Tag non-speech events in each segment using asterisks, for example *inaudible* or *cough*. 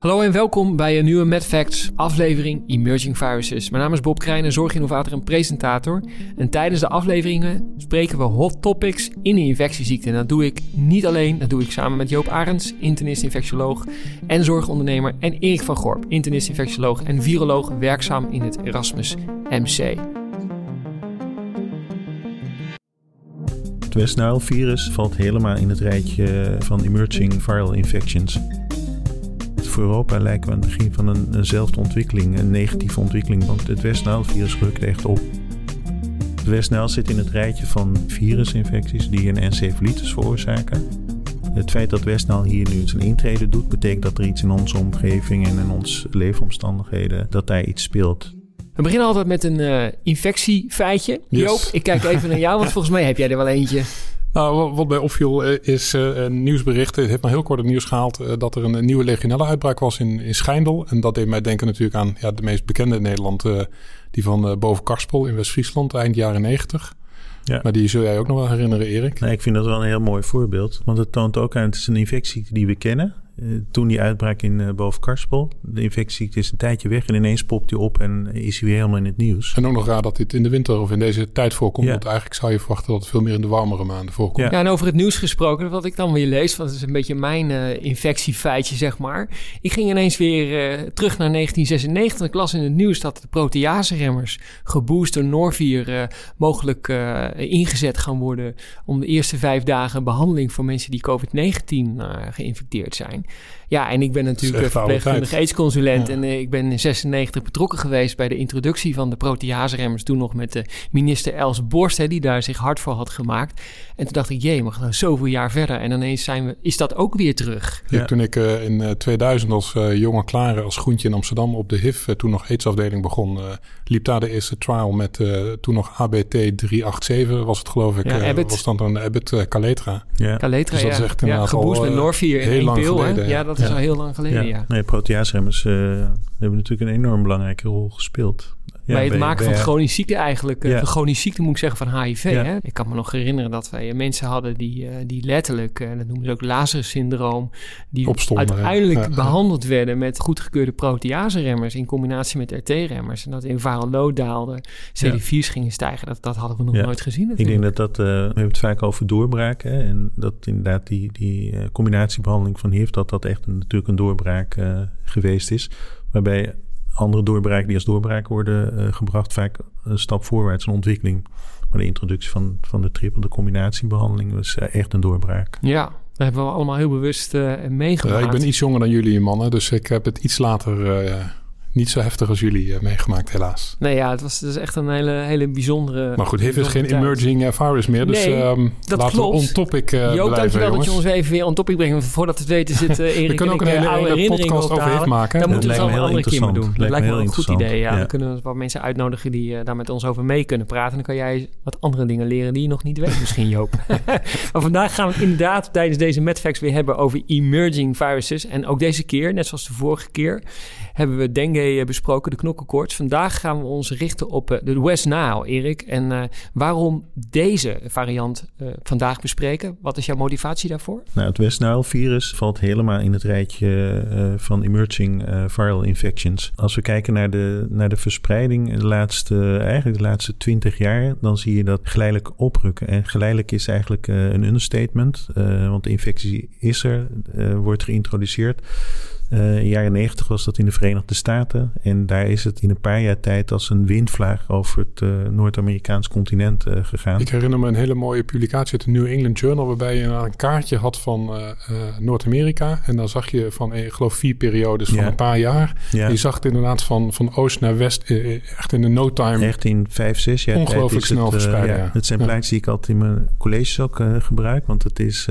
Hallo en welkom bij een nieuwe MedFacts aflevering Emerging Viruses. Mijn naam is Bob Krijnen, zorginnovator en presentator. En tijdens de afleveringen spreken we hot topics in de infectieziekte. En dat doe ik niet alleen, dat doe ik samen met Joop Arends, internist infectioloog en zorgondernemer. En Erik van Gorp, internist infectioloog en viroloog werkzaam in het Erasmus MC. Het West Nile virus valt helemaal in het rijtje van emerging viral infections voor Europa lijken we aan het begin van een, eenzelfde ontwikkeling, een negatieve ontwikkeling, want het West virus rukt echt op. Het West zit in het rijtje van virusinfecties die een encefalitis veroorzaken. Het feit dat West hier nu zijn intrede doet, betekent dat er iets in onze omgeving en in onze leefomstandigheden, dat daar iets speelt. We beginnen altijd met een uh, infectiefeitje. Joop, ik kijk even naar jou, want volgens mij heb jij er wel eentje. Nou, wat mij opviel eh, is uh, een nieuwsbericht. Het heeft maar heel kort het nieuws gehaald uh, dat er een, nieuwe legionella uitbraak was in, in Schijndel. En dat deed mij denken natuurlijk aan ja, de meest bekende in Nederland. Die van boven Karspel in West-Friesland, eind jaren negentig. Ja. Maar die zul jij ook nog wel herinneren, Erik. Nee, ik vind dat wel een heel mooi voorbeeld. Want het toont ook aan, het is een infectie die we kennen. Eh, toen die uitbraak in uh, Bovenkarspel. De infectie is een tijdje weg en ineens popt die op en is hij weer helemaal in het nieuws. En ook nog raar dat dit in de winter of in deze tijd voorkomt. Want eigenlijk zou je verwachten dat het veel meer in de warmere maanden voorkomt. Ja, en over het nieuws gesproken, wat ik dan weer lees, want het is een beetje mijn uh, infectiefeitje, zeg maar. Ik ging ineens weer terug naar 1996. Ik las in het nieuws dat de proteaseremmers geboost door Norvier mogelijk ingezet gaan worden om de eerste vijf dagen behandeling voor mensen die COVID-19 geïnfecteerd zijn. Ja, en ik ben natuurlijk verpleegkundige aidsconsulent. Ja. En uh, ik ben in 96 betrokken geweest bij de introductie van de proteaseremmers. Toen nog met de minister Els Borst, hè, die daar zich hard voor had gemaakt. En toen dacht ik, jee, we gaan zoveel jaar verder. En ineens zijn we, is dat ook weer terug. Ja. toen ik uh, in 2000 als uh, jonge klare, als groentje in Amsterdam op de HIV, toen nog aidsafdeling begon, liep daar de eerste trial met toen nog ABT 387 was het geloof ik. Ja, was dan een Abbott Caletra. Ja. Caletra, dus dat is echt ja. Geboest met Norvier in één Ja, dat is al heel lang geleden, ja. Nee, proteaseremmers uh, hebben natuurlijk een enorm belangrijke rol gespeeld bij het maken van chronische ziekte eigenlijk. Uh, chronische ziekte moet ik zeggen van HIV. Hè? Ik kan me nog herinneren dat wij mensen hadden die, uh, die letterlijk, dat noemen ze ook Lazarus-syndroom, die uiteindelijk behandeld werden met goedgekeurde proteaseremmers in combinatie met RT-remmers. En dat in load daalde, CD4's gingen stijgen. Dat, dat hadden we nog nooit gezien natuurlijk. Ik denk dat dat, we hebben het vaak over doorbraak. Hè? En dat inderdaad die, die combinatiebehandeling van HIV, dat dat echt een, natuurlijk een doorbraak geweest is. Waarbij andere doorbraken die als doorbraak worden uh, gebracht, vaak een stap voorwaarts, een ontwikkeling. Maar de introductie van, van de triple, de combinatiebehandeling, was uh, echt een doorbraak. Ja, dat hebben we allemaal heel bewust uh, meegemaakt. ik ben iets jonger dan jullie mannen, dus ik heb het iets later niet zo heftig als jullie uh, meegemaakt, helaas. Nee, ja, het was, het echt een hele, hele bijzondere. Maar goed, heeft is geen emerging uh, virus meer. Dus nee, um, dat laten klopt. we on topic uh, Joop, dankjewel dat je ons even weer on topic brengt. Voordat we het weten zit *laughs* uh, Erik We kunnen ook een hele, hele podcast over heeft maken. Dat moeten we het een andere keer maar doen. Dat lijkt me wel een goed idee. Ja. Dan kunnen we wat mensen uitnodigen die daar met ons over mee kunnen praten. Dan kan jij wat andere dingen leren die je nog niet weet *laughs* misschien, Joop. *laughs* maar vandaag gaan we het inderdaad tijdens deze MedFacts weer hebben over emerging viruses. En ook deze keer, net zoals de vorige keer, hebben we dengue besproken, de knokkenkoorts. Vandaag gaan we ons richten op uh, de West Nile, Erik. En uh, waarom deze variant vandaag bespreken? Wat is jouw motivatie daarvoor? Nou, het West Nile virus valt helemaal in het rijtje van emerging viral infections. Als we kijken naar de, naar de verspreiding de laatste, eigenlijk de laatste twintig jaar, dan zie je dat geleidelijk oprukken. En geleidelijk is eigenlijk een understatement, want de infectie is er, wordt geïntroduceerd. Uh, in de jaren negentig was dat in de Verenigde Staten. En daar is het in een paar jaar tijd als een windvlaag over het uh, Noord-Amerikaans continent uh, gegaan. Ik herinner me een hele mooie publicatie uit de New England Journal... waarbij je een kaartje had van Noord-Amerika. En dan zag je van, ik geloof, vier periodes van een paar jaar. Ja. Je zag het inderdaad van, van oost naar west echt in een no time. Echt in vijf, zes jaar Ongelooflijk snel het, verspreiden. Ja, Het zijn plaatjes die ik altijd in mijn colleges ook gebruik. Want het is...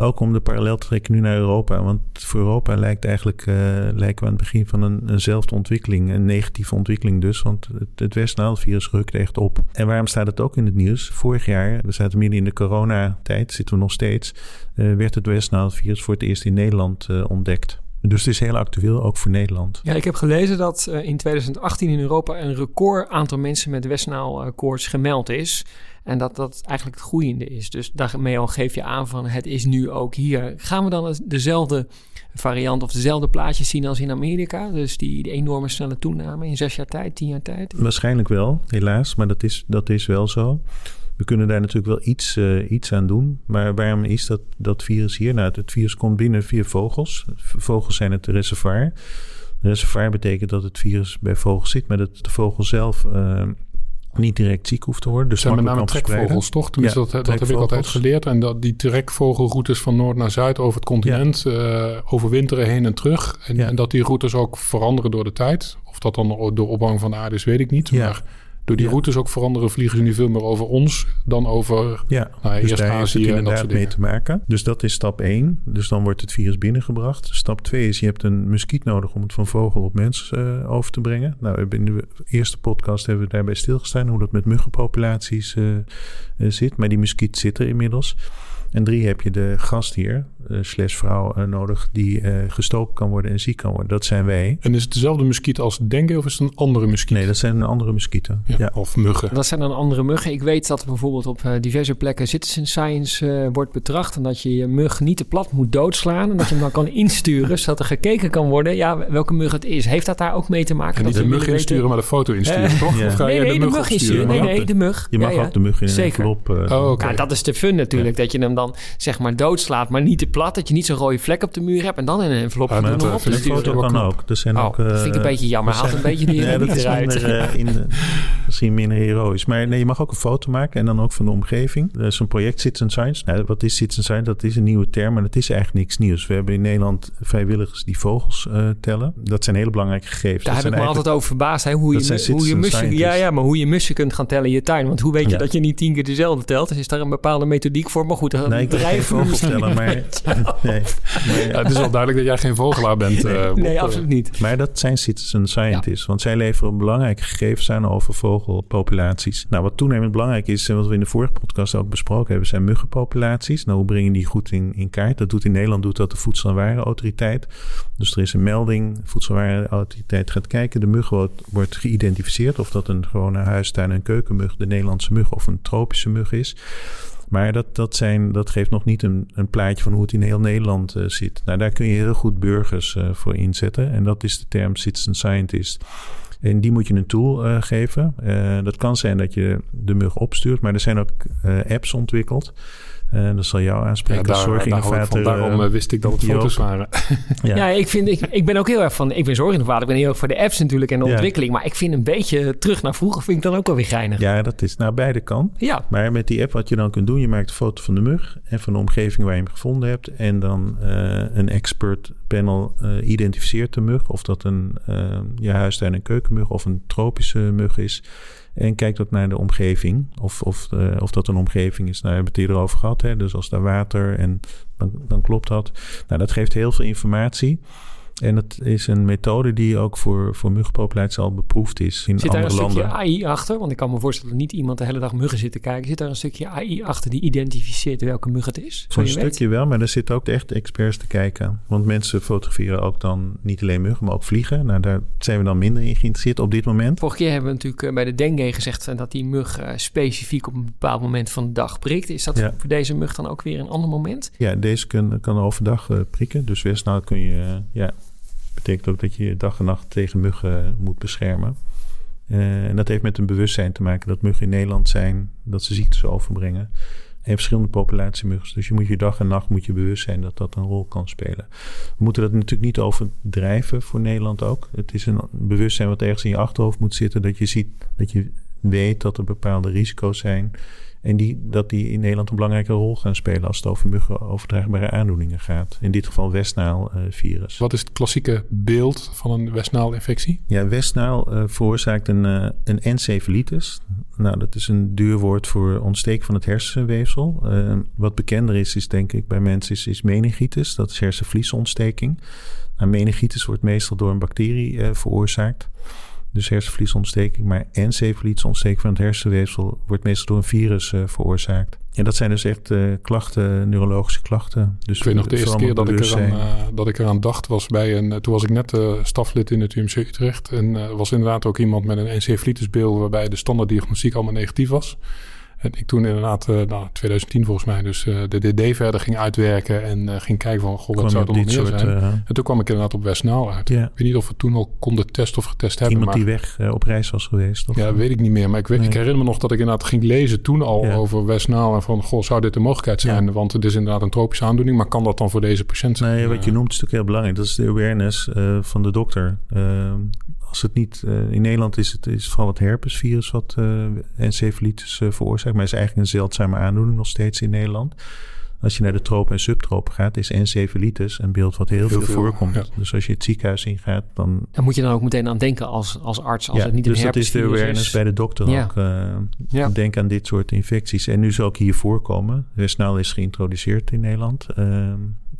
Ook om de parallel te trekken nu naar Europa. Want voor Europa lijkt eigenlijk uh, lijken we aan het begin van een, eenzelfde ontwikkeling. Een negatieve ontwikkeling dus. Want het, het west virus rukt echt op. En waarom staat het ook in het nieuws? Vorig jaar, we zaten midden in de coronatijd, zitten we nog steeds. Uh, werd het west virus voor het eerst in Nederland uh, ontdekt. Dus het is heel actueel, ook voor Nederland. Ja, ik heb gelezen dat in 2018 in Europa een record aantal mensen met Westnaal koorts gemeld is. En dat dat eigenlijk het groeiende is. Dus daarmee al geef je aan van het is nu ook hier. Gaan we dan dezelfde variant of dezelfde plaatjes zien als in Amerika? Dus die, die enorme snelle toename in zes jaar tijd, tien jaar tijd? Waarschijnlijk wel, helaas. Maar dat is, dat is wel zo. We kunnen daar natuurlijk wel iets, uh, iets aan doen. Maar waarom is dat, dat virus hier? Nou, het virus komt binnen via vogels. Vogels zijn het reservoir. Reservoir betekent dat het virus bij vogels zit, maar dat de vogel zelf uh, niet direct ziek hoeft te worden. Dus zijn met name trekvogels, toch? Ja, dat, dat heb ik altijd geleerd. En dat die trekvogelroutes van noord naar zuid over het continent ja. uh, overwinteren heen en terug. En, ja. en, dat die routes ook veranderen door de tijd. Of dat dan door opvang van de aarde is, weet ik niet. Maar door die routes ook veranderen, vliegen ze nu veel meer over ons dan over ja, nou, dus eerst daar Azië heeft het inderdaad mee te maken. Dus dat is stap 1. Dus dan wordt het virus binnengebracht. Stap 2 is je hebt een muskiet nodig om het van vogel op mens uh, over te brengen. Nou, in de eerste podcast hebben we daarbij stilgestaan hoe dat met muggenpopulaties uh, uh, zit. Maar die muskiet zit er inmiddels. En drie heb je de gastheer, slash vrouw uh, nodig, die uh, gestoken kan worden en ziek kan worden. Dat zijn wij. En is het dezelfde muskiet als dengue of is het een andere muskiet? Nee, dat zijn andere muskieten. Ja, ja. Of muggen. Dat zijn dan andere muggen. Ik weet dat bijvoorbeeld op diverse plekken citizen science wordt betracht. En dat je je mug niet te plat moet doodslaan. En dat je hem dan kan insturen, *laughs* zodat er gekeken kan worden ja, welke mug het is. Heeft dat daar ook mee te maken? En niet dat de mug insturen, weten? maar de foto insturen, toch? Ja. Of ga nee, je nee, de, de mug insturen. Nee, nee, de mug. Je mag ja, ook de mug in een Zeker. envelop. oh, okay. ja, dat is de fun natuurlijk. Dat je hem dan zeg maar doodslaat, maar niet te plat. Dat je niet zo'n rode vlek op de muur hebt en dan in een envelop ja, doen op. de foto kan ook. Er zijn oh, ook dat vind ik een beetje jammer. Haalt een beetje die *laughs* nee, dat is eruit. minder, uh, in de, misschien minder heroïs. Maar nee, je mag ook een foto maken en dan ook van de omgeving. Er is een project Citizen Science. Nou, wat is Citizen Science? Dat is een nieuwe term, maar dat is eigenlijk niks nieuws. We hebben in Nederland vrijwilligers die vogels uh, tellen. Dat zijn hele belangrijke gegevens. Daar dat heb ik me altijd over verbaasd. Hè? Hoe, je, hoe je mussen, ja, ja, maar hoe je mussen kunt gaan tellen in je tuin. Want hoe weet je ja. dat je niet tien keer dezelfde telt? Dus is daar een bepaalde methodiek voor? Maar goed, een nee, bedrijf vogels tellen, maar *laughs* *laughs* Nee. Maar, ja, het is wel duidelijk dat jij geen vogelaar bent. Nee, uh, nee absoluut niet. Maar dat zijn citizen scientists. Ja. Want zij leveren belangrijke gegevens aan over vogelpopulaties. Nou, wat toenemend belangrijk is, en wat we in de vorige podcast ook besproken hebben, zijn muggenpopulaties. Nou, hoe breng je die goed in, in kaart? Dat doet in Nederland doet dat de Voedsel- en Warenautoriteit. Dus er is een melding. De Voedsel- en Warenautoriteit gaat kijken. De mug wordt, wordt geïdentificeerd. Of dat een gewone huistuin- en keukenmug, de Nederlandse mug of een tropische mug is. Maar dat, dat, zijn, dat geeft nog niet een, een plaatje van hoe het in heel Nederland uh, zit. Nou, daar kun je heel goed burgers uh, voor inzetten. En dat is de term citizen scientist. En die moet je een tool uh, geven. dat kan zijn dat je de mug opstuurt, maar er zijn ook apps ontwikkeld. Uh, dat zal jou aanspreken. Ja, daar, zorginnovator. Daar daarom uh, wist ik dat het foto's waren. *laughs* ja, ja ik, vind, ik, ik ben ook heel erg van... Ik ben zorginnovator. Ik ben heel erg voor de apps natuurlijk en de ja. ontwikkeling. Maar ik vind een beetje terug naar vroeger vind ik dan ook wel weer geinig. Ja, dat is naar beide kan. Ja. Maar met die app wat je dan kunt doen... Je maakt een foto van de mug en van de omgeving waar je hem gevonden hebt. En dan uh, een expert panel identificeert de mug. Of dat een je huistuin- en keukenmug of een tropische mug is... En kijkt ook naar de omgeving. Of, of, uh, of dat een omgeving is. Nou, we hebben het eerder over gehad. Dus als daar water en dan, dan klopt dat. Nou, dat geeft heel veel informatie. En het is een methode die ook voor, voor muggenpopulaties al beproefd is in zit andere landen. Zit daar een stukje AI achter? Want ik kan me voorstellen dat niet iemand de hele dag muggen zit te kijken. Zit daar een stukje AI achter die identificeert welke mug het is? Zo'n stukje wel, maar er zitten ook echt experts te kijken. Want mensen fotograferen ook dan niet alleen muggen, maar ook vliegen. Nou, daar zijn we dan minder in geïnteresseerd op dit moment. Vorige keer hebben we natuurlijk bij de dengue gezegd dat die mug uh, specifiek op een bepaald moment van de dag prikt. Is dat ja. voor deze mug dan ook weer een ander moment? Ja, deze kan, kan overdag prikken. Dus westnaal kun je... Ja, ook dat je dag en nacht tegen muggen moet beschermen. Uh, en dat heeft met een bewustzijn te maken dat muggen in Nederland zijn, dat ze ziektes overbrengen. En verschillende populatiemuggen. Dus je moet je dag en nacht moet je bewust zijn dat dat een rol kan spelen. We moeten dat natuurlijk niet overdrijven voor Nederland ook. Het is een bewustzijn wat ergens in je achterhoofd moet zitten. Dat je ziet, dat je weet dat er bepaalde risico's zijn. En die, dat die in Nederland een belangrijke rol gaan spelen als het over muggen overdraagbare aandoeningen gaat. In dit geval Westnaal-virus. Uh, Wat is het klassieke beeld van een Westnaal-infectie? Ja, Westnaal uh, veroorzaakt een, uh, een encefalitis. Nou, dat is een duur woord voor ontsteking van het hersenweefsel. Wat bekender is, is denk ik bij mensen, is, is meningitis. Dat is hersenvliesontsteking. Nou, meningitis wordt meestal door een bacterie veroorzaakt. Dus hersenvliesontsteking, maar encefalitisontsteking van het hersenweefsel wordt meestal door een virus uh, veroorzaakt. En dat zijn dus echt uh, klachten, neurologische klachten. Dus ik weet nog de eerste keer dat ik, eraan, uh, dat ik eraan dacht was bij een... Toen was ik net staflid in het UMC Utrecht. En was inderdaad ook iemand met een encefalitisbeeld... waarbij de standaarddiagnostiek allemaal negatief was. En ik toen inderdaad, uh, nou, 2010 volgens mij, dus uh, de DD verder ging uitwerken en uh, ging kijken van, goh, wat zou er nog meer soort, zijn? en toen kwam ik inderdaad op Westnaal uit. Ik weet niet of we toen al konden testen of getest hebben. Iemand maar, die weg op reis was geweest? Of? Ja, weet ik niet meer. Maar ik, weet, nee. ik herinner me nog dat ik inderdaad ging lezen toen al over Westnaal. En van, goh, zou dit een mogelijkheid zijn? Want het is inderdaad een tropische aandoening. Maar kan dat dan voor deze patiënt zijn? Nee, wat je noemt is natuurlijk heel belangrijk. Dat is de awareness van de dokter. Ehm, als het niet... Uh, in Nederland is het is vooral het herpesvirus wat uh, encefalitis uh, veroorzaakt. Maar is eigenlijk een zeldzame aandoening nog steeds in Nederland. Als je naar de tropen en subtropen gaat, is encefalitis een beeld wat heel, heel veel, veel voorkomt. Ja. Dus als je het ziekenhuis ingaat, dan... En moet je dan ook meteen aan denken als, als arts, als ja, het niet een dus dat is de awareness is. bij de dokter ja. ook. Uh, Denk aan dit soort infecties. En nu zal ook hier voorkomen. Westnaal is geïntroduceerd in Nederland.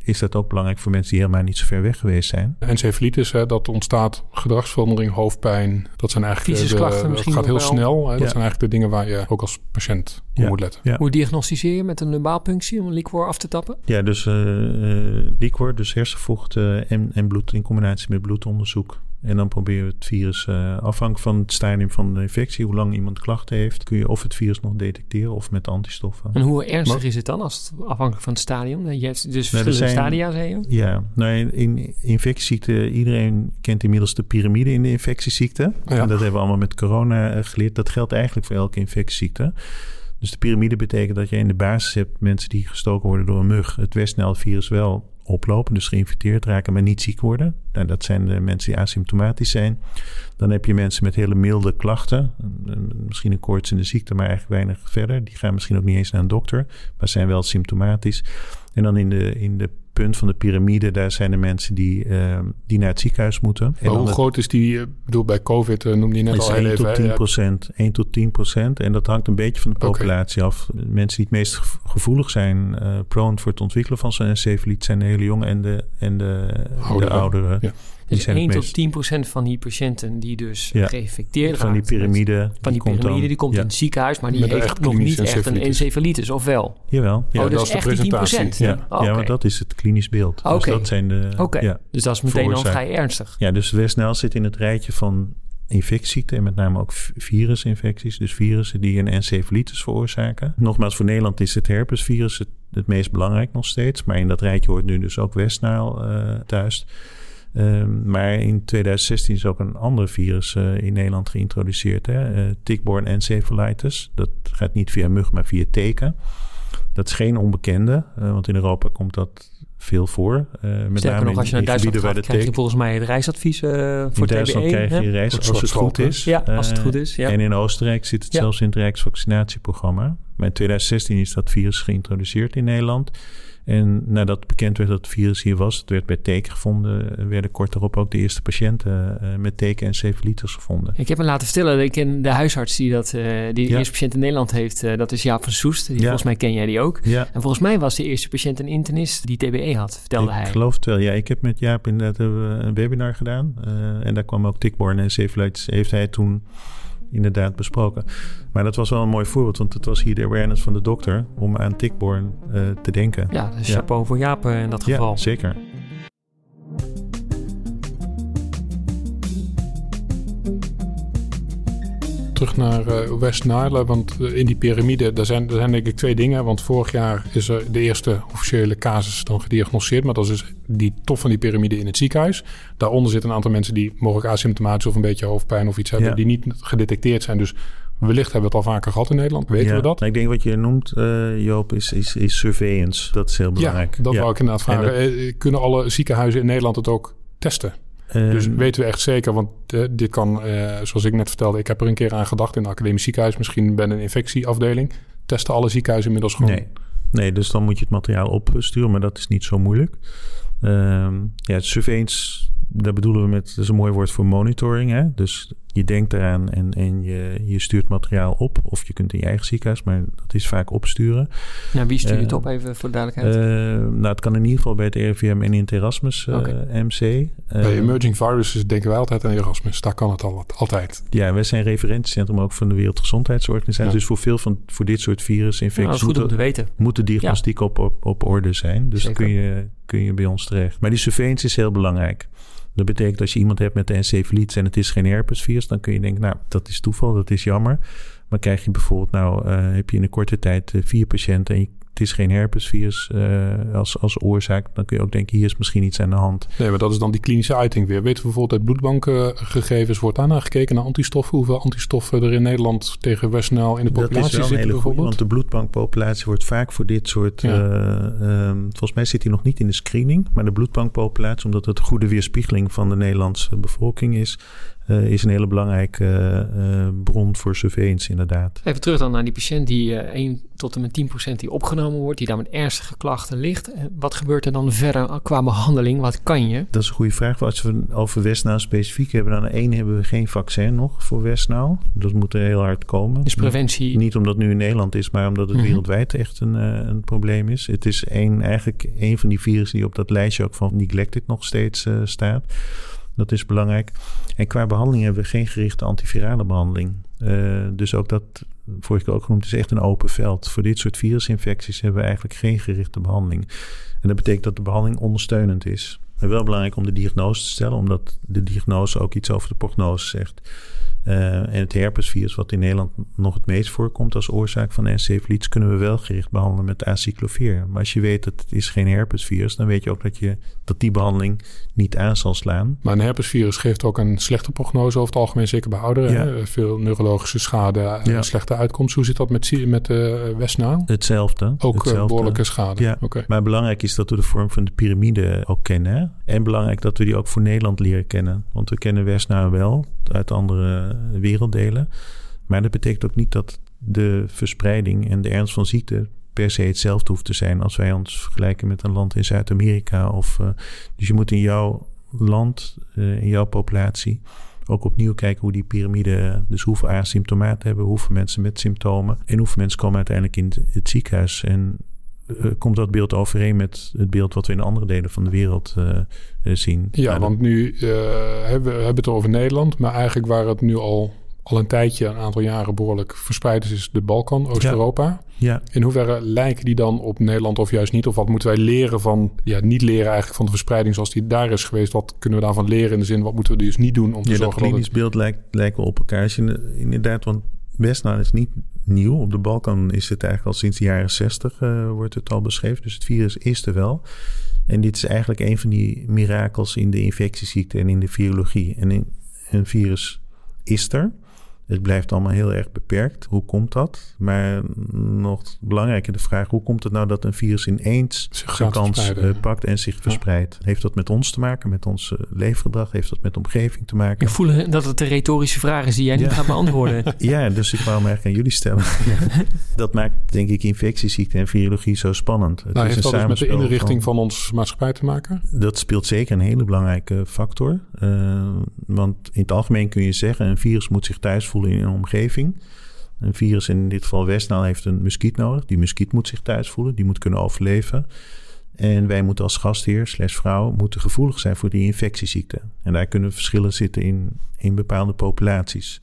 Is dat ook belangrijk voor mensen die helemaal niet zo ver weg geweest zijn. Encefalitis, hè, dat ontstaat gedragsverandering, hoofdpijn. Dat zijn eigenlijk klachten Dat gaat heel wel. snel. Hè, dat zijn eigenlijk de dingen waar je ook als patiënt op ja. moet letten. Ja. Hoe diagnosticeer je met een lumbaalpunctie om een liquor af te tappen? Ja, dus uh, uh, liquor, dus hersenvocht uh, en, en bloed in combinatie met bloedonderzoek. En dan proberen we het virus, uh, afhankelijk van het stadium van de infectie, hoe lang iemand klachten heeft, kun je of het virus nog detecteren of met antistoffen. En hoe ernstig maar, is het dan, als het, afhankelijk van het stadium? Je hebt dus verschillende zijn, stadia, zei je? Ja, nou in infectieziekte, iedereen kent inmiddels de piramide in de infectieziekte. Ja. En dat hebben we allemaal met corona geleerd. Dat geldt eigenlijk voor elke infectieziekte. Dus de piramide betekent dat je in de basis hebt mensen die gestoken worden door een mug. Het Westnel-virus wel oplopen, dus geïnfecteerd raken, maar niet ziek worden. Nou, dat zijn de mensen die asymptomatisch zijn. Dan heb je mensen met hele milde klachten. Misschien een koortsende ziekte, maar eigenlijk weinig verder. Die gaan misschien ook niet eens naar een dokter, maar zijn wel symptomatisch. En dan in de, in de punt van de piramide, daar zijn de mensen die, uh, die naar het ziekenhuis moeten. Maar hoe groot is die, ik bedoel bij COVID uh, noemde je net al heel 1 even. Tot 10 procent, 1 tot 10 procent. En dat hangt een beetje van de populatie okay. af. Mensen die het meest gevoelig zijn, uh, prone voor het ontwikkelen van zo'n encefaliet, zijn de hele jonge en de, en de, Ouderen. de ouderen. Ja. Dus 1 tot 10 procent van die patiënten die dus ja. geïnfecteerd van die piramide. Met, van die, die piramide, die komt ja. in het ziekenhuis, maar die Met heeft nog niet echt een encefalitis, of wel? Jawel. Ja, oh, dat is echt de die 10 presentatie. procent? Ja, ja, maar dat is het klinisch beeld. Oké. Dus dat zijn de. Oké. Ja, dus dat is meteen al vrij ernstig. Ja, dus Westnel zit in het rijtje van infectieziekten en met name ook virusinfecties. Dus virussen die een encefalitis veroorzaken. Nogmaals, voor Nederland is het herpesvirus het, het meest belangrijk nog steeds. Maar in dat rijtje hoort nu dus ook Westnile uh, thuis. Um, maar in 2016 is ook een ander virus uh, in Nederland geïntroduceerd. Hè? Uh, tick-borne encephalitis. Dat gaat niet via mug, maar via teken. Dat is geen onbekende, uh, want in Europa komt dat veel voor. Uh, met Sterker name nog, als je naar Duitsland gaat, krijg je volgens mij het reisadvies uh, voor in Duitsland TBE. krijg je reis als het goed is. Ja, als het goed is. Ja. En in Oostenrijk zit het Ja. zelfs in het Rijksvaccinatieprogramma. Maar in 2016 is dat virus geïntroduceerd in Nederland. En nadat bekend werd dat het virus hier was, het werd bij teken gevonden, werden kort daarop ook de eerste patiënten uh, met teken en cephalitis gevonden. Ik heb me laten vertellen, ik ken de huisarts die, dat, uh, die de Ja. eerste patiënt in Nederland heeft, uh, dat is Jaap van Soest. Die, Ja. Volgens mij ken jij die ook. Ja, En volgens mij was de eerste patiënt een internist die TBE had, vertelde ik hij. geloof het wel. Ja, ik heb met Jaap inderdaad een webinar gedaan. Uh, en daar kwam ook tickborne en cephalitis, heeft hij toen inderdaad besproken. Maar dat was wel een mooi voorbeeld, want het was hier de awareness van de dokter om aan tickborne uh, te denken. Ja, dus Ja. chapeau voor Jaap eh, in dat geval. Ja, zeker. Terug naar eh, West Nile, want eh, in die piramide, daar zijn, daar zijn denk ik twee dingen. Want vorig jaar is er de eerste officiële casus dan gediagnosticeerd. Maar dat is dus die top van die piramide in het ziekenhuis. Daaronder zitten een aantal mensen die mogelijk asymptomatisch of een beetje hoofdpijn of iets hebben. Ja. Die niet gedetecteerd zijn. Dus wellicht hebben we het al vaker gehad in Nederland. Weten ja. we dat? Ik denk wat je noemt, uh, Joop, is, is, is surveillance. Dat is heel belangrijk. Ja, dat wou ik inderdaad vragen. Dat- Kunnen alle ziekenhuizen in Nederland het ook testen? Ehm, Dus weten we echt zeker, want eh, dit kan, eh, zoals ik net vertelde, ik heb er een keer aan gedacht in een academisch ziekenhuis, misschien bij een infectieafdeling. Testen alle ziekenhuizen inmiddels gewoon. Nee. nee, dus dan moet je het materiaal opsturen, maar dat is niet zo moeilijk. Ehm ja, surveillance, daar bedoelen we met, dat is een mooi woord voor monitoring. Hè? Dus je denkt eraan en, en je, je stuurt materiaal op. Of je kunt in je eigen ziekenhuis, maar dat is vaak opsturen. Nou, wie stuurt het Eh, op even voor de duidelijkheid? Eh, nou, het kan in ieder geval bij het RIVM en in het Erasmus eh. MC. Eh, Bij emerging viruses denken wij altijd aan Erasmus. Daar kan het al, altijd. Ja, wij zijn referentiecentrum ook van de Wereldgezondheidsorganisatie. Ja. Dus voor veel van voor dit soort nou, virusinfecties goed om moet, te weten. moet de diagnostiek op, op, op orde zijn. Dus dan Zeker. kun je, kun je bij ons terecht. Maar die surveillance is heel belangrijk. Dat betekent als je iemand hebt met de encefalitis en het is geen herpesvirus, dan kun je denken, nou, dat is toeval, dat is jammer. Maar krijg je bijvoorbeeld nou, heb je in een korte tijd vier patiënten en je het is geen herpesvirus uh, als, als oorzaak, dan kun je ook denken, hier is misschien iets aan de hand. Nee, maar dat is dan die klinische uiting weer. Weten we bijvoorbeeld uit bloedbankgegevens, wordt daarna gekeken naar antistoffen, hoeveel antistoffen er in Nederland tegen Westnel in de populatie zitten bijvoorbeeld? Goeie, want de bloedbankpopulatie wordt vaak voor dit soort, ja. uh, volgens mij zit hij nog niet in de screening, maar de bloedbankpopulatie, omdat het een goede weerspiegeling van de Nederlandse bevolking is, uh, is een hele belangrijke uh, bron voor surveillance inderdaad. Even terug dan naar die patiënt die uh, 1 tot en met 10% die opgenomen wordt, die daar met ernstige klachten ligt. Wat gebeurt er dan verder qua behandeling? Wat kan je? Dat is een goede vraag. Als we over Westnaal specifiek hebben, dan één hebben we geen vaccin nog voor Westnaal. Dat moet er heel hard komen. Is preventie... Niet omdat het nu in Nederland is, maar omdat het mm -hmm. wereldwijd echt een, een probleem is. Het is één, eigenlijk een van die virussen die op dat lijstje ook van neglected nog steeds staat. Dat is belangrijk. En qua behandeling hebben we geen gerichte antivirale behandeling. Uh, dus ook dat, vorige keer ook genoemd, is echt een open veld. Voor dit soort virusinfecties hebben we eigenlijk geen gerichte behandeling. En dat betekent dat de behandeling ondersteunend is. En wel belangrijk om de diagnose te stellen, omdat de diagnose ook iets over de prognose zegt. Uh, en het herpesvirus, wat in Nederland nog het meest voorkomt als oorzaak van encefalitis, kunnen we wel gericht behandelen met acyclovir. Maar als je weet dat het is geen herpesvirus, dan weet je ook dat, je, dat die behandeling niet aan zal slaan. Maar een herpesvirus geeft ook een slechte prognose over het algemeen, zeker bij ouderen. Ja. Veel neurologische schade, ja. slechte uitkomst. Hoe zit dat met, met uh, Westnaal? Hetzelfde. Ook hetzelfde. behoorlijke schade? Ja, okay. maar belangrijk is dat we de vorm van de piramide ook kennen. En belangrijk dat we die ook voor Nederland leren kennen. Want we kennen Westnaal wel uit andere werelddelen. Maar dat betekent ook niet dat de verspreiding en de ernst van ziekte per se hetzelfde hoeft te zijn als wij ons vergelijken met een land in Zuid-Amerika. Of, uh, dus je moet in jouw land, uh, in jouw populatie, ook opnieuw kijken hoe die piramide, dus hoeveel asymptomaten hebben, hoeveel mensen met symptomen en hoeveel mensen komen uiteindelijk in het ziekenhuis. En uh, komt dat beeld overeen met het beeld wat we in andere delen van de wereld uh, zien. Ja, nou, want nu hebben we hebben het over Nederland, maar eigenlijk waar het nu al, al een tijdje, een aantal jaren behoorlijk verspreid is, is de Balkan, Oost-Europa. Ja. ja. In hoeverre lijken die dan op Nederland of juist niet? Of wat moeten wij leren van, ja, niet leren eigenlijk van de verspreiding zoals die daar is geweest? Wat kunnen we daarvan leren in de zin, wat moeten we dus niet doen om te ja, zorgen dat klinisch het... beeld lijkt, lijkt wel op elkaar. Als je inderdaad, want Westnaal is niet nieuw. Op de Balkan is het eigenlijk al sinds de jaren 60 uh, wordt het al beschreven. Dus het virus is er wel. En dit is eigenlijk een van die mirakels in de infectieziekte en in de virologie. En een virus is er. Het blijft allemaal heel erg beperkt. Hoe komt dat? Maar nog belangrijker de vraag: hoe komt het nou dat een virus ineens zijn kans uh, pakt en zich verspreidt? Heeft dat met ons te maken, met ons uh, leefgedrag? Heeft dat met de omgeving te maken? Ik voel dat het de retorische vraag is die jij ja. niet gaat beantwoorden. *laughs* ja, dus ik wou hem eigenlijk aan jullie stellen. *laughs* dat maakt, denk ik, infectieziekte en virologie zo spannend. Het nou, is heeft een dat dus met de inrichting van, van onze maatschappij te maken? Dat speelt zeker een hele belangrijke factor. Uh, want in het algemeen kun je zeggen: een virus moet zich thuis voelen in een omgeving. Een virus, in dit geval Westnaal, heeft een muskiet nodig. Die muskiet moet zich thuis voelen, die moet kunnen overleven. En wij moeten als gastheer, slash vrouw, moeten gevoelig zijn voor die infectieziekte. En daar kunnen verschillen zitten in, in bepaalde populaties.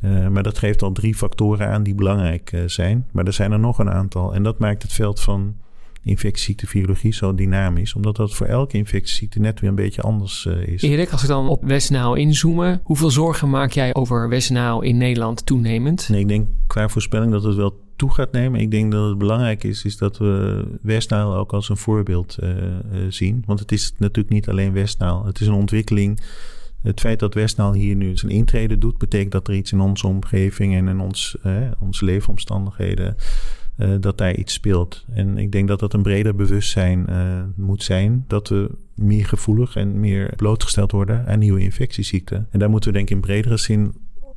Uh, maar dat geeft al drie factoren aan die belangrijk uh, zijn. Maar er zijn er nog een aantal. En dat maakt het veld van infectieziektevirologie zo dynamisch. Omdat dat voor elke infectieziekte net weer een beetje anders uh, is. Erik, als we dan op Westnaal inzoomen. Hoeveel zorgen maak jij over Westnaal in Nederland toenemend? Nee, ik denk qua voorspelling dat het wel toe gaat nemen. Ik denk dat het belangrijk is, is dat we Westnaal ook als een voorbeeld uh, uh, zien. Want het is natuurlijk niet alleen Westnaal. Het is een ontwikkeling. Het feit dat Westnaal hier nu zijn intrede doet, betekent dat er iets in onze omgeving en in ons, onze leefomstandigheden uh, dat daar iets speelt. En ik denk dat dat een breder bewustzijn uh, moet zijn. Dat we meer gevoelig en meer blootgesteld worden aan nieuwe infectieziekten. En daar moeten we denk ik in bredere zin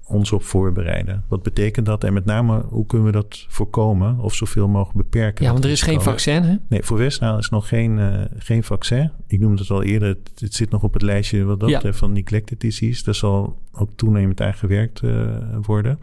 ons op voorbereiden. Wat betekent dat? En met name, hoe kunnen we dat voorkomen of zoveel mogelijk beperken? Ja, want er is geen vaccin, hè? Nee, voor Westnaal is nog geen, uh, geen vaccin. Ik noemde het al eerder, het, het, zit nog op het lijstje wat dat betreft van neglected disease. Daar zal ook toenemend aan gewerkt uh, worden.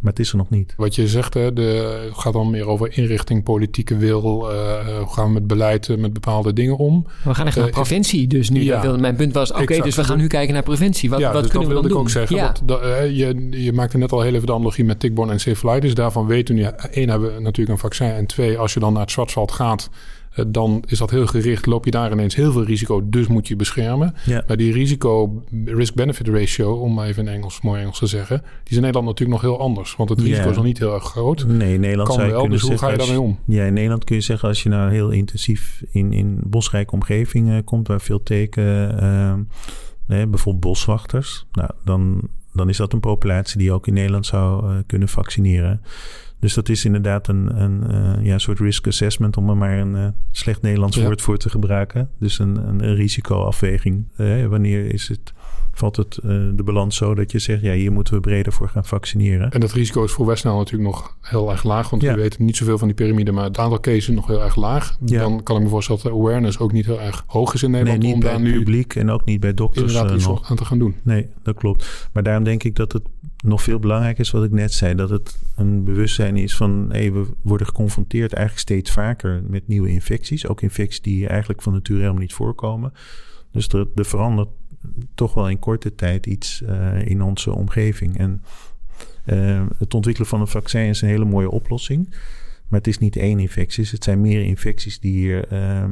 Maar het is er nog niet. Wat je zegt, hè, de, het gaat dan meer over inrichting, politieke wil. Uh, hoe gaan we met beleid, uh, met bepaalde dingen om? We gaan echt naar uh, preventie dus nu. Ja, mijn punt was, oké, okay, dus we gaan nu kijken naar preventie. Wat, ja, wat dus kunnen dat we dan wilde doen? ik ook zeggen. Ja. Dat, je, je maakte net al heel even de analogie met tickborne encephalitis. Daarvan weten we nu, één, hebben we natuurlijk een vaccin. En twee, als je dan naar het Zwartsveld gaat... eh, dan is dat heel gericht. Loop je daar ineens heel veel risico, dus moet je beschermen. Ja. Maar die risico risk-benefit ratio, om even in Engels, mooi Engels te zeggen, die is in Nederland natuurlijk nog heel anders. Want het risico Ja. is nog niet heel erg groot. Nee, in Nederland Kan zou je wel, dus hoe ga je daarmee om? Ja, in Nederland kun je zeggen als je nou heel intensief in, in bosrijke omgevingen komt... waar veel teken, eh, nee, bijvoorbeeld boswachters... Nou, dan, dan is dat een populatie die je ook in Nederland zou eh, kunnen vaccineren. Dus dat is inderdaad een, een eh, ja, soort risk assessment... om er maar een eh, slecht Nederlands Ja. woord voor te gebruiken. Dus een, een, een risicoafweging. Eh, wanneer is het, valt het, eh, de balans zo dat je zegt... ja, hier moeten we breder voor gaan vaccineren. En dat risico is voor Westnel natuurlijk nog heel erg laag. Want Ja. we weten niet zoveel van die piramide, maar het aantal cases nog heel erg laag. Ja. Dan kan ik me voorstellen dat de awareness ook niet heel erg hoog is in Nee, Nederland. niet om bij daar het nu publiek en ook niet bij dokters inderdaad iets nog. aan te gaan doen. Nee, dat klopt. Maar daarom denk ik dat het nog veel belangrijker is wat ik net zei. Dat het een bewustzijn is van... Hey, we worden geconfronteerd eigenlijk steeds vaker met nieuwe infecties. Ook infecties die eigenlijk van nature helemaal niet voorkomen. Dus er, er verandert toch wel in korte tijd iets eh, in onze omgeving. En eh, het ontwikkelen van een vaccin is een hele mooie oplossing. Maar het is niet één infectie. Het zijn meer infecties die hier... ehm,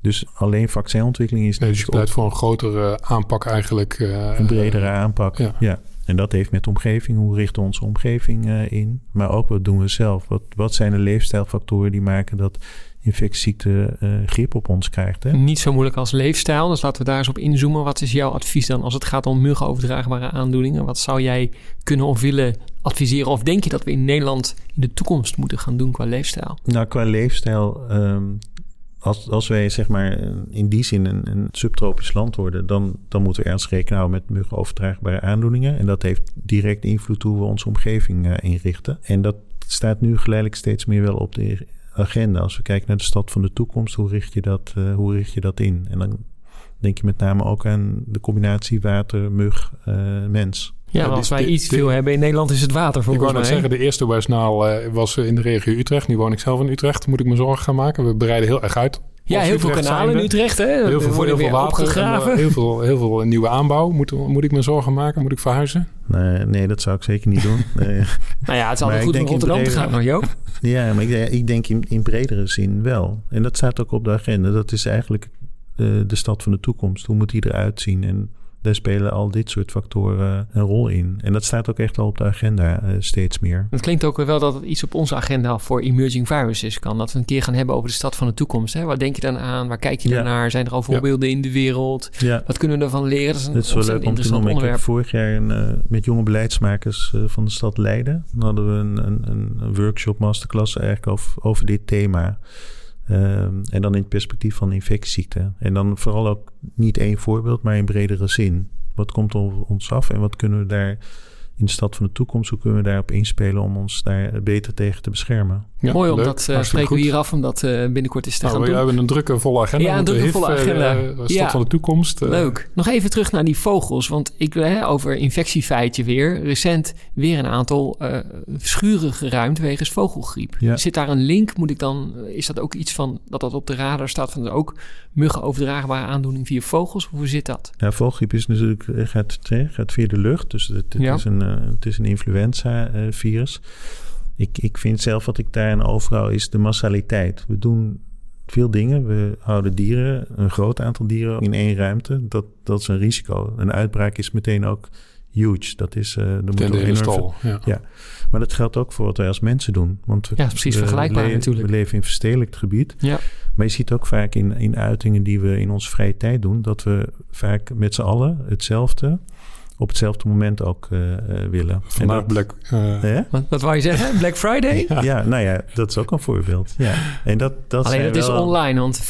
dus alleen vaccinontwikkeling is Nee, dus je pleit voor een grotere aanpak eigenlijk. eh, een bredere aanpak. ja. Ja. En dat heeft met omgeving, hoe richten we onze omgeving in? Maar ook wat doen we zelf? Wat, wat zijn de leefstijlfactoren die maken dat infectieziekte grip op ons krijgt? Hè? Niet zo moeilijk als leefstijl. Dus laten we daar eens op inzoomen. Wat is jouw advies dan als het gaat om muggenoverdraagbare aandoeningen? Wat zou jij kunnen of willen adviseren? Of denk je dat we in Nederland in de toekomst moeten gaan doen qua leefstijl? Nou, qua leefstijl, ehm, als, als wij zeg maar in die zin een, een subtropisch land worden, dan, dan moeten we ernstig rekening houden met muggenoverdraagbare aandoeningen. En dat heeft direct invloed hoe we onze omgeving eh, inrichten. En dat staat nu geleidelijk steeds meer wel op de agenda. Als we kijken naar de stad van de toekomst, hoe richt je dat, eh, hoe richt je dat in? En dan denk je met name ook aan de combinatie water, mug, eh, mens. Ja, Ja, als wij dit- iets dit- veel hebben in Nederland is het water Ik volgens wou net mij. zeggen, de eerste Westnaal eh was in de regio Utrecht. Nu woon ik zelf in Utrecht. Moet ik me zorgen gaan maken. We breiden heel erg uit. Ja, heel veel kanalen in. Utrecht. Hè? Heel veel, heel veel water. en, eh, heel, veel, heel veel nieuwe aanbouw. Moet, moet ik me zorgen maken? Moet ik verhuizen? Nee, nee, dat zou ik zeker niet doen. Nee. *laughs* nou ja, het is Maar altijd goed om Rotterdam te gaan, Joop. Ja, maar ik, ik denk in, in bredere zin wel. En dat staat ook op de agenda. Dat is eigenlijk eh, de stad van de toekomst. Hoe moet die eruit zien? En daar spelen al dit soort factoren een rol in. En dat staat ook echt al op de agenda eh, steeds meer. Het klinkt ook wel dat het iets op onze agenda voor emerging viruses kan. Dat we een keer gaan hebben over de stad van de toekomst. Hè? Waar denk je dan aan? Waar kijk je Ja. dan naar? Zijn er al voorbeelden in de wereld? Ja, Wat kunnen we ervan leren? Dat is een het is wel leuk om te noemen. Ik heb vorig jaar een, eh, met jonge beleidsmakers eh, van de stad Leiden... dan hadden we een, een, een- een workshop, masterclass eigenlijk over, over dit thema... Ehm, en dan in het perspectief van infectieziekten. En dan vooral ook niet één voorbeeld, maar in bredere zin. Wat komt op ons af en wat kunnen we daar in de stad van de toekomst, hoe kunnen we daarop inspelen om ons daar beter tegen te beschermen? Ja, Mooi, om dat Hartstikke spreken we hier af om dat eh, binnenkort eens te Nou, gaan we doen. hebben een drukke, volle agenda. Ja, een drukke, volle eh, agenda. stad Ja. van de toekomst. Leuk. Nog even terug naar die vogels. Want ik over infectiefeitje weer. Recent weer een aantal schuren geruimd wegens vogelgriep. Ja. Zit daar een link? Moet ik dan, is dat ook iets van dat dat op de radar staat van ook muggen overdraagbare aandoening via vogels? Hoe zit dat? Ja, vogelgriep is natuurlijk, gaat, gaat via de lucht, dus het, het Ja. is een, het is een influenza-virus. Ik, ik vind zelf wat ik daarin overhoud is de massaliteit. We doen veel dingen. We houden dieren, een groot aantal dieren in één ruimte. Dat, dat is een risico. Een uitbraak is meteen ook huge. Dat is, eh er ten moeten de stal. Ja. Maar dat geldt ook voor wat wij als mensen doen. Want we, Ja, precies we vergelijkbaar le- natuurlijk. We leven in verstedelijkt gebied. Ja. Maar je ziet ook vaak in, in uitingen die we in onze vrije tijd doen... dat we vaak met z'n allen hetzelfde op hetzelfde moment ook eh, eh, willen. Vandaag Black... eh, Hè? Wat, wat wou je zeggen? *laughs* Black Friday? Ja. nou ja, dat is ook een voorbeeld. Ja. En dat, dat Alleen het is online, want 50%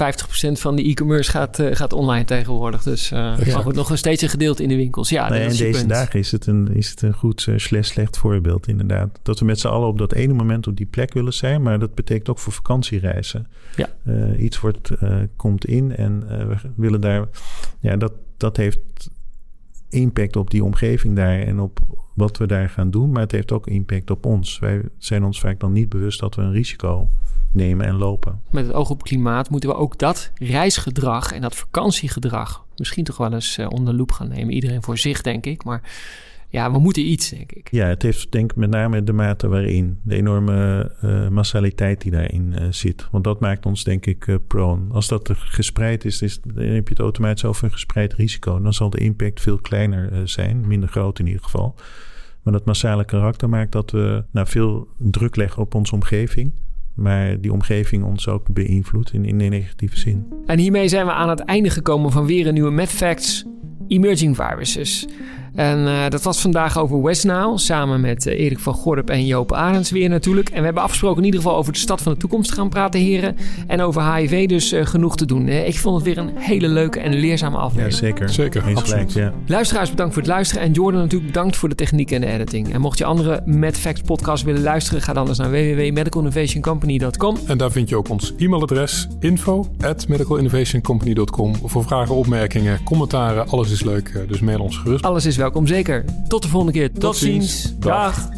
van de e-commerce gaat, eh, gaat online tegenwoordig. Dus eh maar goed, nog steeds een gedeelte in de winkels. Ja, ja, dat in is je deze punt. dagen is het een, is het een goed slash slecht voorbeeld, inderdaad. Dat we met z'n allen op dat ene moment op die plek willen zijn, maar dat betekent ook voor vakantiereizen. Ja. Eh, iets wordt, eh, komt in en eh, we willen daar, ja, dat, dat heeft impact op die omgeving daar en op wat we daar gaan doen, maar het heeft ook impact op ons. Wij zijn ons vaak dan niet bewust dat we een risico nemen en lopen. Met het oog op klimaat moeten we ook dat reisgedrag en dat vakantiegedrag misschien toch wel eens eh, onder de loep gaan nemen. Iedereen voor zich, denk ik. Maar ja, we moeten iets, denk ik. Ja, het heeft denk ik met name de mate waarin. De enorme uh, massaliteit die daarin uh, zit. Want dat maakt ons denk ik uh, prone. Als dat gespreid is, is, dan heb je het automatisch over een gespreid risico. Dan zal de impact veel kleiner zijn. Minder groot in ieder geval. Maar dat massale karakter maakt dat we nou, veel druk leggen op onze omgeving maar die omgeving ons ook beïnvloedt in, in de negatieve zin. En hiermee zijn we aan het einde gekomen van weer een nieuwe Mad Facts Emerging Viruses. En uh, dat was vandaag over West Nile, samen met uh, Erik van Gorp en Joop Arends weer natuurlijk. En we hebben afgesproken in ieder geval over de stad van de toekomst te gaan praten, heren. En over HIV dus uh, genoeg te doen. ik vond het weer een hele leuke en leerzame aflevering. Ja, zeker. Zeker, Eens gelijk, ja. Luisteraars, bedankt voor het luisteren. En Jordan natuurlijk bedankt voor de techniek en de editing. En mocht je andere Mad Facts podcasts willen luisteren, ga dan eens naar www.medicalinnovationcompany.com. En daar vind je ook ons e-mailadres info at medicalinnovationcompany.com. Voor vragen, opmerkingen, commentaren, alles is leuk. Dus mail ons gerust. Alles is welkom, zeker. Tot de volgende keer. Tot, ziens. Dag.